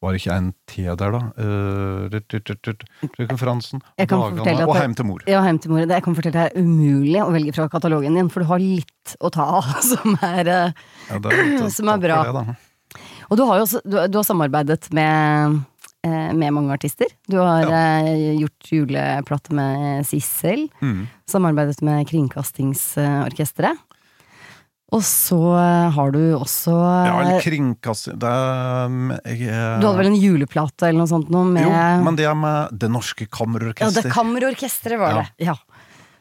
[SPEAKER 3] Var det ikke en T der, da? Eh. Frøken Fransen, Dagane og Heim til mor.
[SPEAKER 2] Ja, Heim til mor. Det jeg kan fortelle deg er umulig å velge fra katalogen din, for du har litt å ta av som er eh,
[SPEAKER 3] Ja, det er,
[SPEAKER 2] Som er bra.
[SPEAKER 3] Det.
[SPEAKER 2] Og du har jo også, du, du har samarbeidet med, eh, med mange artister. Du har ja. gjort juleplate med Sissel.
[SPEAKER 3] Mm.
[SPEAKER 2] Samarbeidet med Kringkastingsorkesteret. Og så eh, har du også
[SPEAKER 3] Ja, eller
[SPEAKER 2] eh,
[SPEAKER 3] kringkasting det er, jeg,
[SPEAKER 2] Du hadde vel en juleplate eller noe sånt noe med
[SPEAKER 3] Jo, men det er med Det Norske
[SPEAKER 2] Ja, det Kammerorkesteret var
[SPEAKER 3] Ja.
[SPEAKER 2] det. Ja.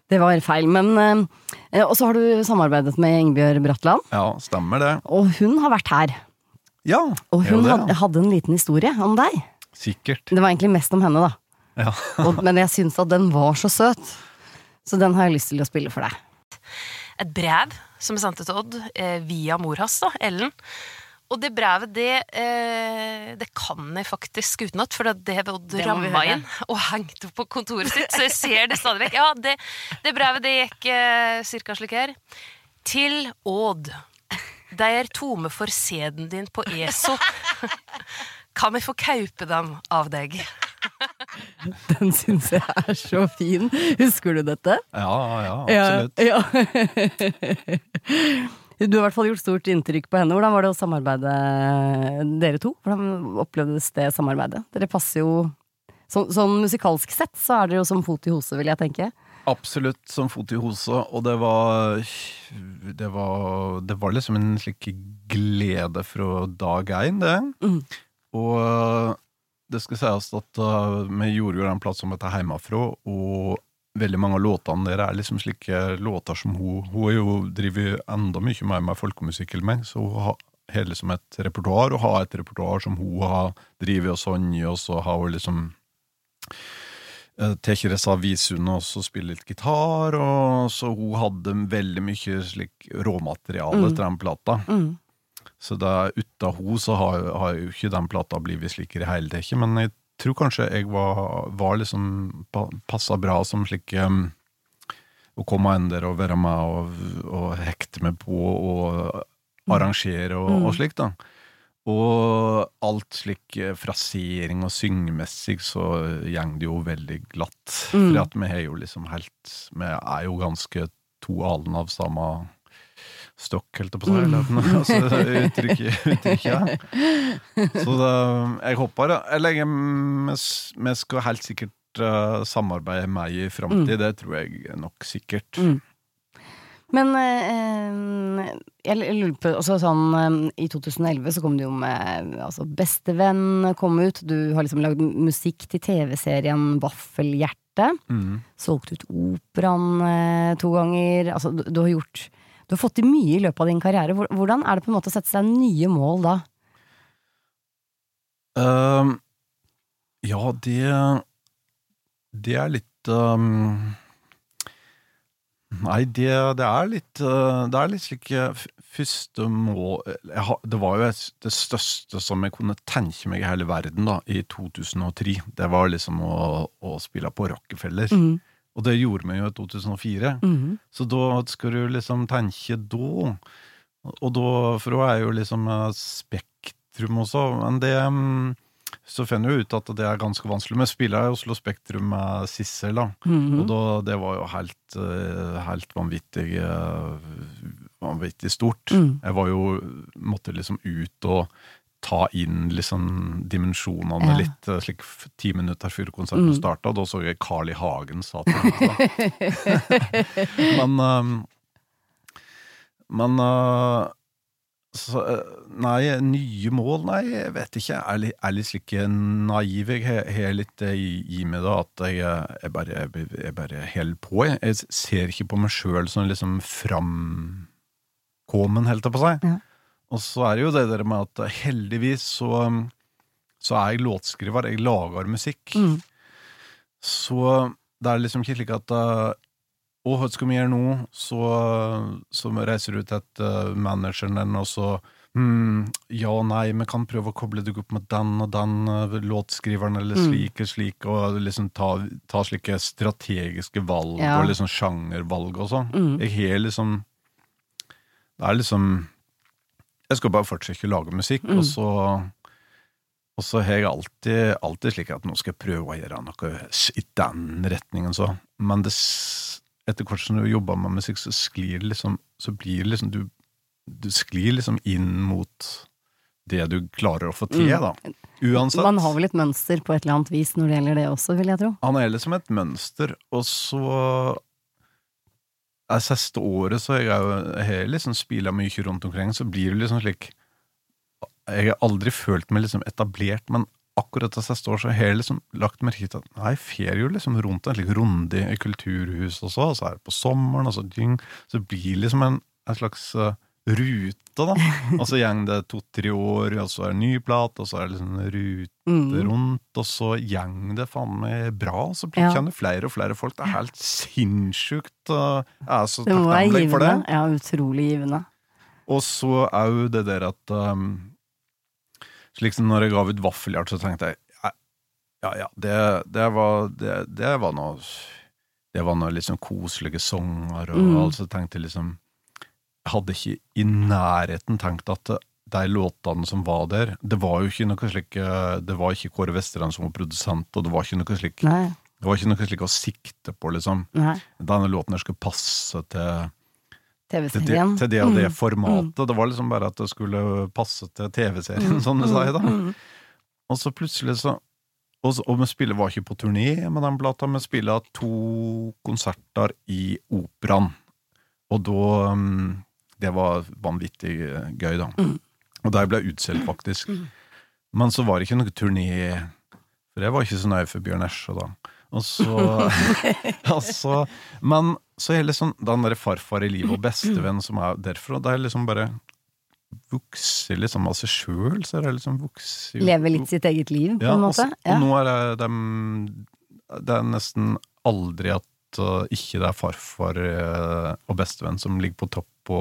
[SPEAKER 2] Det var feil. Men eh, Og så har du samarbeidet med Ingebjørg Bratland.
[SPEAKER 3] Ja, stemmer det.
[SPEAKER 2] Og hun har vært her.
[SPEAKER 3] Ja,
[SPEAKER 2] Og hun
[SPEAKER 3] det,
[SPEAKER 2] hadde, hadde en liten historie om deg.
[SPEAKER 3] Sikkert.
[SPEAKER 2] Det var egentlig mest om henne, da.
[SPEAKER 3] Ja.
[SPEAKER 2] Og, men jeg syns at den var så søt. Så den har jeg lyst til å spille for deg.
[SPEAKER 5] et brev som jeg sendte til Odd eh, via mor hans, da, Ellen. Og det brevet, det, eh, det kan jeg faktisk utenat, for det har Odd ramma inn og hengt opp på kontoret sitt, så jeg ser det stadig vekk. Ja, det, det brevet det gikk eh, cirka slik her. Til Odd. De er tomme for sæden din på ESO. Kan vi få kaupe dem av deg?
[SPEAKER 2] Den syns jeg er så fin. Husker du dette?
[SPEAKER 3] Ja, ja, absolutt.
[SPEAKER 2] Ja, ja. Du har i hvert fall gjort stort inntrykk på henne. Hvordan var det å samarbeide dere to? Hvordan opplevdes det samarbeidet? Dere passer jo Sånn, sånn musikalsk sett så er dere jo som fot i hose, vil jeg tenke.
[SPEAKER 3] Absolutt som fot i hose, og det var Det var, det var liksom en slik glede fra dag én, det.
[SPEAKER 2] Mm.
[SPEAKER 3] Og det skal sies at øh, vi gjorde jo den plass som heter Heimafrå, og veldig mange av låtene der er liksom slike låter som hun Hun er jo driver enda mye mer med folkemusikk meg, så hun har hele liksom et repertoar, og har et repertoar som hun har drevet og sunget, og så har hun liksom tar tatt disse visene og så spille litt gitar, og så hun hadde veldig mye slik råmateriale til den plata.
[SPEAKER 2] Mm.
[SPEAKER 3] Så da uten ho så har, har jo ikke den plata blitt slik i det hele tatt, men jeg tror kanskje jeg var, var liksom pa, passa bra som slik um, å komme inn der og være med og, og hekte meg på og arrangere og, og slikt, da. Og alt slik eh, frasering og syngemessig så går det jo veldig glatt.
[SPEAKER 2] Mm.
[SPEAKER 3] For at vi har jo liksom helt Vi er jo ganske to alen av samme stokk, jeg på å si. eller Altså, uttrykket, uttrykket. Så da, jeg håper Eller vi skal helt sikkert eh, samarbeide med i framtid. Det tror jeg nok sikkert.
[SPEAKER 2] Mm. Men eh, jeg lurer på også sånn eh, I 2011 så kom du jo med altså, Bestevenn kom ut. Du har liksom lagd musikk til TV-serien Vaffelhjerte.
[SPEAKER 3] Mm.
[SPEAKER 2] Solgt ut operaen eh, to ganger. Altså, du, du har gjort Du har fått til mye i løpet av din karriere. Hvordan er det på en måte å sette seg nye mål da?
[SPEAKER 3] Ehm, ja, det Det er litt um, Nei, det, det er litt eh, Det er litt slik eh, Første mål har- Det var jo det største som jeg kunne tenke meg i hele verden da, i 2003. Det var liksom å, å spille på Rockefeller.
[SPEAKER 2] Mhm.
[SPEAKER 3] Og det gjorde vi jo i 2004.
[SPEAKER 2] Mhm.
[SPEAKER 3] Så da skal du liksom tenke da. Og da, for hun er jo liksom eh, Spektrum også, men det mm, Så finner jeg ut at det er ganske vanskelig. Men spiller i Oslo Spektrum med Sissel, da.
[SPEAKER 2] Mhm.
[SPEAKER 3] Og da, det var jo helt, eh, helt vanvittig eh, Vanvittig stort.
[SPEAKER 2] Mm.
[SPEAKER 3] Jeg var jo Måtte liksom ut og ta inn liksom dimensjonene
[SPEAKER 2] Ja.
[SPEAKER 3] litt, eh, slik ti minutter før konserten
[SPEAKER 2] Mm.
[SPEAKER 3] starta. Da så jeg Carl I. Hagen sa til meg. Men um, Men uh, så, uh, Nei, nye mål? Nei, jeg vet ikke. Jeg er litt, er slik naiv. Jeg har- litt det i, meg da, at jeg, jeg bare, jeg bare holder på. Jeg, jeg ser ikke på meg sjøl som liksom framkommen, helt på seg.
[SPEAKER 2] Ja.
[SPEAKER 3] Og så er det jo det der med at heldigvis så, så er jeg låtskriver. Jeg lager musikk.
[SPEAKER 2] Mm.
[SPEAKER 3] Så det er liksom ikke slik at uh, Å, hva skal vi gjøre nå? Så, så reiser du til et uh, manageren din, og så hmm, Ja, nei, vi kan prøve å koble deg opp med den og den uh, låtskriveren, eller
[SPEAKER 2] Mm.
[SPEAKER 3] slik og slik, og liksom ta, ta slike strategiske valg,
[SPEAKER 2] Ja.
[SPEAKER 3] og liksom sjangervalg og sånn.
[SPEAKER 2] Mm.
[SPEAKER 3] Jeg har liksom Det er liksom Jeg skal bare fortsette å lage musikk,
[SPEAKER 2] Mm.
[SPEAKER 3] og så og så har jeg alltid, alltid slik at nå skal jeg prøve å gjøre noe i den retningen, så. Men det, etter hvert som du jobber med musikk, så sklir liksom Så blir det liksom Du, du sklir liksom inn mot det du klarer å få til,
[SPEAKER 2] Mm.
[SPEAKER 3] da. Uansett.
[SPEAKER 2] Man har vel et mønster på et eller annet vis når det gjelder det også, vil jeg tro.
[SPEAKER 3] Han er liksom et mønster, og så Det siste året så jeg har liksom spila mye rundt omkring, så blir det liksom slik Jeg har aldri følt meg liksom etablert, men akkurat det siste året så har jeg liksom lagt merke til at jeg fer jo liksom rundt en slik runde i kulturhus også, og så er det på sommeren, og så så blir det liksom en, en slags eh, rute, da. Og så gjeng det to-tre år, og så er det ny plate, og så er det liksom rute
[SPEAKER 2] Mm.
[SPEAKER 3] rundt, og så gjeng det faen meg bra. Så
[SPEAKER 2] Ja.
[SPEAKER 3] kjenner flere og flere folk. Det er helt sinnssykt. Jeg er så takknemlig for det.
[SPEAKER 2] Ja, utrolig givende.
[SPEAKER 3] Og så òg det der at um, Slik som når jeg ga ut Vaffelhjert, så tenkte jeg ja, ja, det, det, var, det, det var noe Det var noe liksom koselige sanger, og
[SPEAKER 2] Mm.
[SPEAKER 3] alt, så tenkte jeg liksom hadde ikke i nærheten tenkt at de låtene som var der Det var jo ikke noe slik eh, Det var ikke Kåre Vesterland som var produsent, og det var ikke noe slik
[SPEAKER 2] Nei.
[SPEAKER 3] Det var ikke noe slik å sikte på, liksom.
[SPEAKER 2] Nei.
[SPEAKER 3] Denne låten her skulle passe til til
[SPEAKER 2] TV-serien.
[SPEAKER 3] til det og det
[SPEAKER 2] Mm.
[SPEAKER 3] formatet. Det var liksom bare at det skulle passe til TV-serien, sånn det sier, da.
[SPEAKER 2] Mm.
[SPEAKER 3] Og så plutselig så Og, og vi spiller var ikke på turné med den plata, vi spiller to konserter i Operaen. Og da um, Det var vanvittig eh, gøy, da.
[SPEAKER 2] Mm.
[SPEAKER 3] Og der ble jeg utsolgt, faktisk. Men så var det ikke noe turné, for jeg var ikke så nøye for Bjørn Esje da. Og så, altså, Men så er liksom den der farfar i livet og bestevenn som er derfra, det er liksom bare vokser liksom av seg sjøl, så er det liksom vokser
[SPEAKER 2] Lever litt sitt eget liv, på
[SPEAKER 3] ja,
[SPEAKER 2] en måte.
[SPEAKER 3] så-
[SPEAKER 2] Ja.
[SPEAKER 3] og nå er det dem Det er nesten aldri at uh, ikke det er farfar uh, og bestevenn som ligger på topp på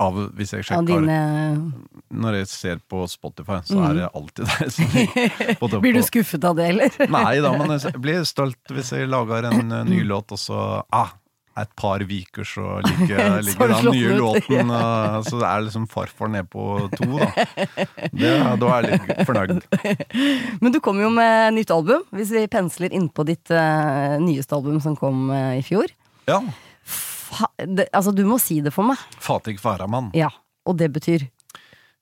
[SPEAKER 3] av, hvis jeg sjekker
[SPEAKER 2] dine
[SPEAKER 3] Når jeg ser på Spotify, så er det alltid der.
[SPEAKER 2] Blir du skuffet av det, eller?
[SPEAKER 3] Nei da, men jeg blir stolt hvis jeg lager en uh, ny låt, og så ah, et par viker så ligger, ligger den nye låten uh, Så det er liksom farfar ned på to, da. Det, da er jeg litt fornøyd.
[SPEAKER 2] Men du kom jo med nytt album, hvis vi pensler innpå ditt uh, nyeste album som kom uh, i fjor.
[SPEAKER 3] Ja.
[SPEAKER 2] Det, altså, du må si det for meg.
[SPEAKER 3] Fatig faramann.
[SPEAKER 2] Ja. Og det betyr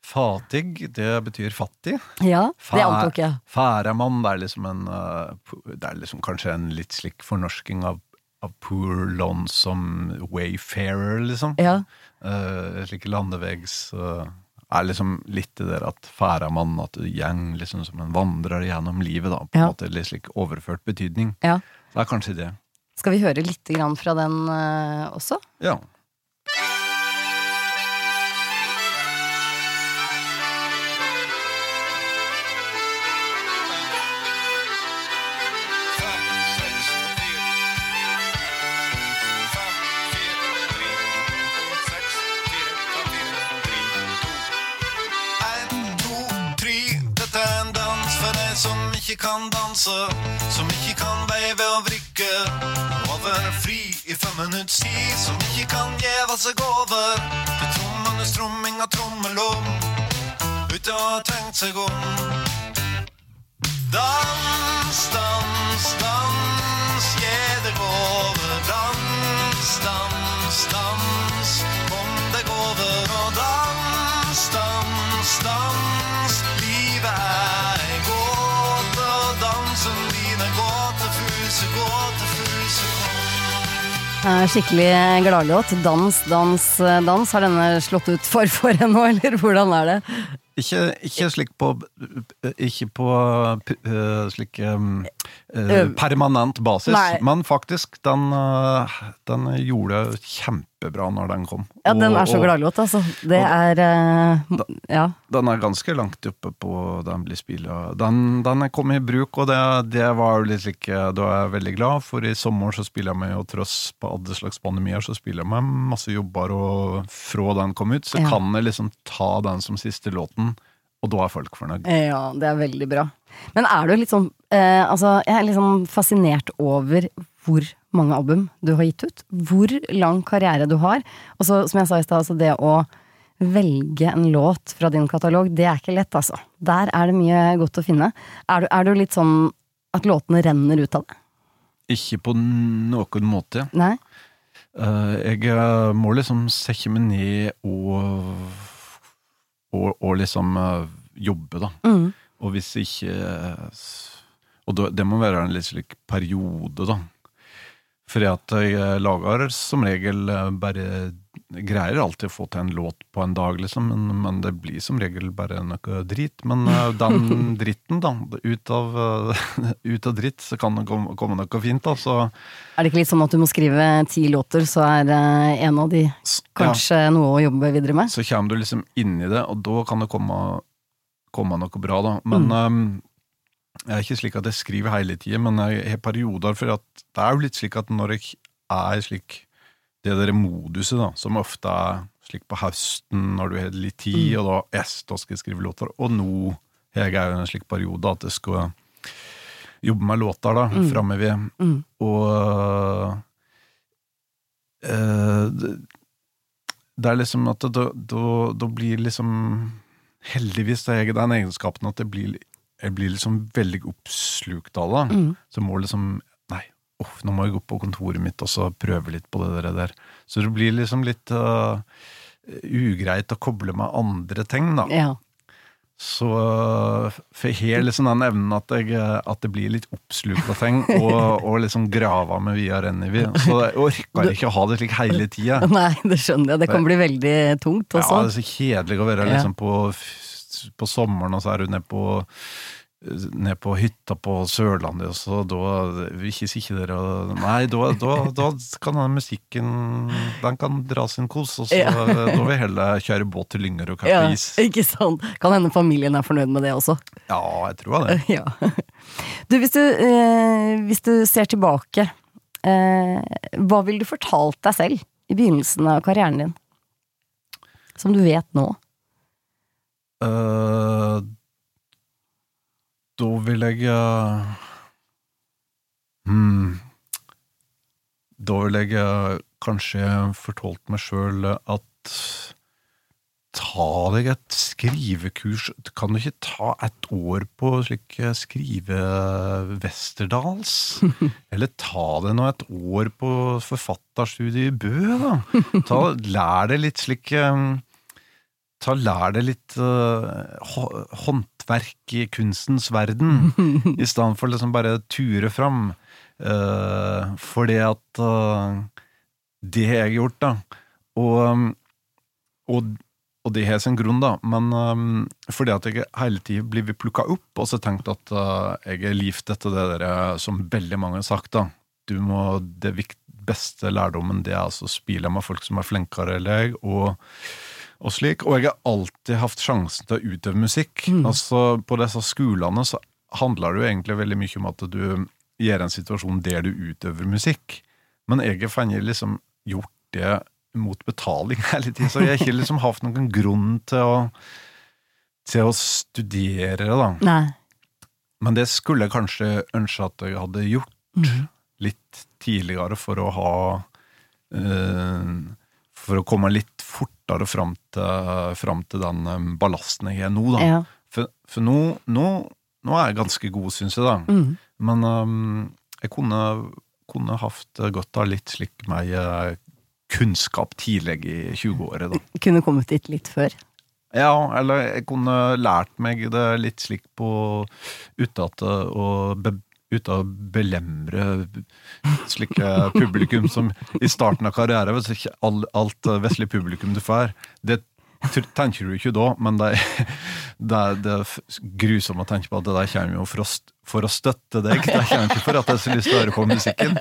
[SPEAKER 3] Fatig, det betyr fattig.
[SPEAKER 2] Ja, det antok jeg.
[SPEAKER 3] Færamann, det er liksom en uh, Det er liksom kanskje en litt slik fornorsking av, av poor lonesome wayfarer, liksom.
[SPEAKER 2] Ja.
[SPEAKER 3] Uh, slik landevegs uh, er liksom litt det der at færamann, at du gjeng liksom som en vandrer gjennom livet, da. På en
[SPEAKER 2] Ja.
[SPEAKER 3] måte litt slik overført betydning.
[SPEAKER 2] ja.
[SPEAKER 3] Det er kanskje det.
[SPEAKER 2] Skal vi høre litt grann fra den eh, også?
[SPEAKER 3] Ja.
[SPEAKER 4] Som ikke kan danse, som ikke kan veive og vrikke. Og være fri i fem minutts tid, som ikke kan gjeva seg over til trommende strumming av trommelom, uten å tenkt seg om. Dans, dans, dans, deg over. Dans, dans, dans,
[SPEAKER 2] Skikkelig gladlåt. Dans, dans, dans. Har denne slått ut for for ennå, eller hvordan er det?
[SPEAKER 3] Ikke, ikke slik på Ikke på uh, slik um, uh,
[SPEAKER 2] Øh.
[SPEAKER 3] permanent basis,
[SPEAKER 2] Nei.
[SPEAKER 3] men faktisk, den, uh, den gjorde kjempebra når den kom.
[SPEAKER 2] Ja, den er så gladlåt, altså. Det er eh, Ja.
[SPEAKER 3] Den er ganske langt oppe på den blir spilla. Den, den er kommet i bruk, og det, det var jo litt slik uh, Da er jeg veldig glad, for i sommer så spiller jeg med, og tross på alle slags pandemier, så spiller jeg med masse jobber, og fra den kom ut, så
[SPEAKER 2] Ja.
[SPEAKER 3] kan jeg liksom ta den som siste låten, og da er folk fornøyd.
[SPEAKER 2] Ja, det er veldig bra. Men er du litt sånn eh, Altså, jeg er litt sånn fascinert over hvor mange album du har gitt ut. Hvor lang karriere du har. Og så, som jeg sa i stad, altså det å velge en låt fra din katalog, det er ikke lett, altså. Der er det mye godt å finne. Er du, er du litt sånn at låtene renner ut av det?
[SPEAKER 3] Ikke på noen måte.
[SPEAKER 2] Nei?
[SPEAKER 3] Uh, jeg må liksom sette meg ned og, og, og liksom uh, jobbe, da.
[SPEAKER 2] Mm.
[SPEAKER 3] Og hvis ikke Og da, det må være en litt slik periode, da. For jeg eh, lager som regel eh, bare Greier alltid å få til en låt på en dag, liksom, men, men det blir som regel bare noe drit. Men uh, den dritten, da, ut av, uh, ut av dritt, så kan det komme, komme noe fint, da. Så
[SPEAKER 2] Er det ikke litt sånn at du må skrive ti låter, så er uh, en av de
[SPEAKER 3] kanskje ja.
[SPEAKER 2] noe å jobbe videre med?
[SPEAKER 3] så kommer du liksom inn i det, og da kan det komme, komme noe bra, da. Men
[SPEAKER 2] Mm.
[SPEAKER 3] um, jeg er ikke slik at jeg skriver hele tida, men jeg har perioder, for at det er jo litt slik at når jeg er slik det der moduset, da, som ofte er slik på høsten, når du har litt tid,
[SPEAKER 2] Mm.
[SPEAKER 3] og da yes, da skal jeg skrive låter, og nå jeg er jo i en slik periode at jeg skal jobbe med låter da,
[SPEAKER 2] Mm.
[SPEAKER 3] framover.
[SPEAKER 2] Mm.
[SPEAKER 3] Og øh, det, det er liksom at da, da, da blir liksom Heldigvis er jeg den egenskapen at jeg blir, jeg blir liksom veldig oppslukt av det.
[SPEAKER 2] Mm.
[SPEAKER 3] Så må liksom Uff, nå må jeg gå på kontoret mitt og så prøve litt på det der. Så det blir liksom litt uh, ugreit å koble med andre ting, da.
[SPEAKER 2] Ja.
[SPEAKER 3] Så øh, for har liksom den evnen at jeg, øh, at det blir litt oppslukt av ting, og, og liksom grava med via Rennivi. Så jeg orker ikke å ha det slik hele tida.
[SPEAKER 2] Nei, det skjønner jeg. Det kan bli veldig tungt også.
[SPEAKER 3] Ja, det er så kjedelig å være liksom på, på sommeren, og så er du nede på ned på hytta på Sørlandet, så da Hvis ikke dere Nei, da, da, da kan den musikken Den kan dra sin kos, og så
[SPEAKER 2] Ja.
[SPEAKER 3] da vil jeg heller kjøre båt til Lynger og
[SPEAKER 2] Ja,
[SPEAKER 3] kaffe is.
[SPEAKER 2] ikke sant. Kan hende familien er fornøyd med det også.
[SPEAKER 3] Ja, jeg tror det.
[SPEAKER 2] Ja. Du, hvis du, eh, hvis du ser tilbake, eh, hva ville du fortalt deg selv i begynnelsen av karrieren din? Som du vet nå?
[SPEAKER 3] Eh, da vil jeg eh, hmm, Da vil jeg eh, kanskje fortalt meg sjøl at ta deg et skrivekurs. Kan du ikke ta et år på slik eh, skrive Westerdals? Eller ta deg nå et år på forfatterstudiet i Bø, da. Ta, lær deg litt slik eh, Ta Lær deg litt eh, hå- i kunstens verden, i stedet for liksom bare ture fram. Uh, fordi at uh, det har jeg gjort, da. Og, um, og, og det har sin grunn, da. Men um, fordi at jeg hele tida blir plukka opp, og så tenkt at uh, jeg er livt etter det der eh, som veldig mange har sagt, da. Du må, det beste lærdommen det er altså å spille med folk som er flinkere enn deg, og og slik, og jeg har alltid hatt sjansen til å utøve musikk. Altså, På disse skolene så handler det jo egentlig veldig mye om at du gjør en situasjon der du utøver musikk. Men jeg har funnet liksom gjort det mot betaling hele tiden, så jeg har ikke liksom hatt noen grunn til å, til å studere, da.
[SPEAKER 2] Nei.
[SPEAKER 3] Men det skulle jeg kanskje ønske at jeg hadde gjort litt tidligere for å ha øh, For å komme litt fortere fram til, fram til den eh, ballasten jeg er nå, da.
[SPEAKER 2] Ja.
[SPEAKER 3] For, for nå, nå, nå er jeg ganske god, syns jeg, da.
[SPEAKER 2] Mm.
[SPEAKER 3] Men um, jeg kunne, kunne hatt godt av litt slik meg eh, kunnskap tidlig i 20-året, da.
[SPEAKER 2] Kunne kommet dit litt før.
[SPEAKER 3] Ja, eller jeg kunne lært meg det litt slik på uten at det- å be, uten å belemre slike publikum som i starten av karrieren hvis ikke all, Alt vestlig publikum du får, det tenker du ikke da, men det, er- det, er- det er grusomt å tenke på at det der kommer jo for å, for å støtte deg. Det kommer ikke for at jeg har så lyst til å høre på musikken.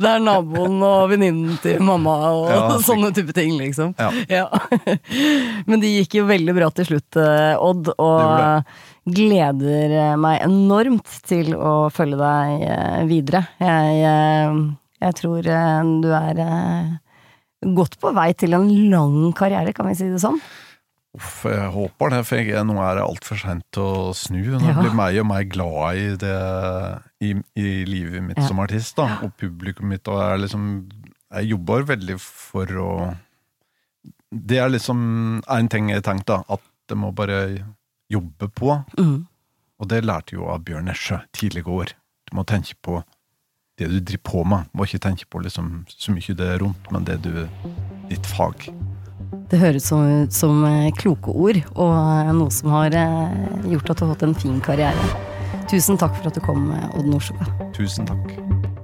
[SPEAKER 2] Det er naboen og venninnen til mamma og
[SPEAKER 3] Ja,
[SPEAKER 2] sånne type ting, liksom.
[SPEAKER 3] Ja.
[SPEAKER 2] Men det gikk jo veldig bra til slutt, eh, Odd, og
[SPEAKER 3] Det
[SPEAKER 2] gleder meg enormt til å følge deg eh, videre. Jeg, eh, jeg tror eh, du er godt på vei til en lang karriere, kan vi si det sånn?
[SPEAKER 3] Uff, jeg håper det, for jeg, nå er det altfor sent å snu. Nå
[SPEAKER 2] Ja.
[SPEAKER 3] blir meg og meg glad i det i, i livet mitt
[SPEAKER 2] Ja.
[SPEAKER 3] som artist, da, og publikum mitt. Og jeg, liksom, jeg jobber veldig for å Det er liksom en ting jeg tenkte, da, at det må bare jobbe på.
[SPEAKER 2] Mm.
[SPEAKER 3] Og det lærte jo av Bjørn Nesje tidligere år. Du må tenke på det du driver på med. Du må ikke tenke på liksom, så mye det er rundt, men det du ditt fag.
[SPEAKER 2] Det høres ut som eh, kloke ord, og eh, noe som har eh, gjort at du har hatt en fin karriere. Tusen takk for at du kom, Odd Nordstoga.
[SPEAKER 3] Tusen takk.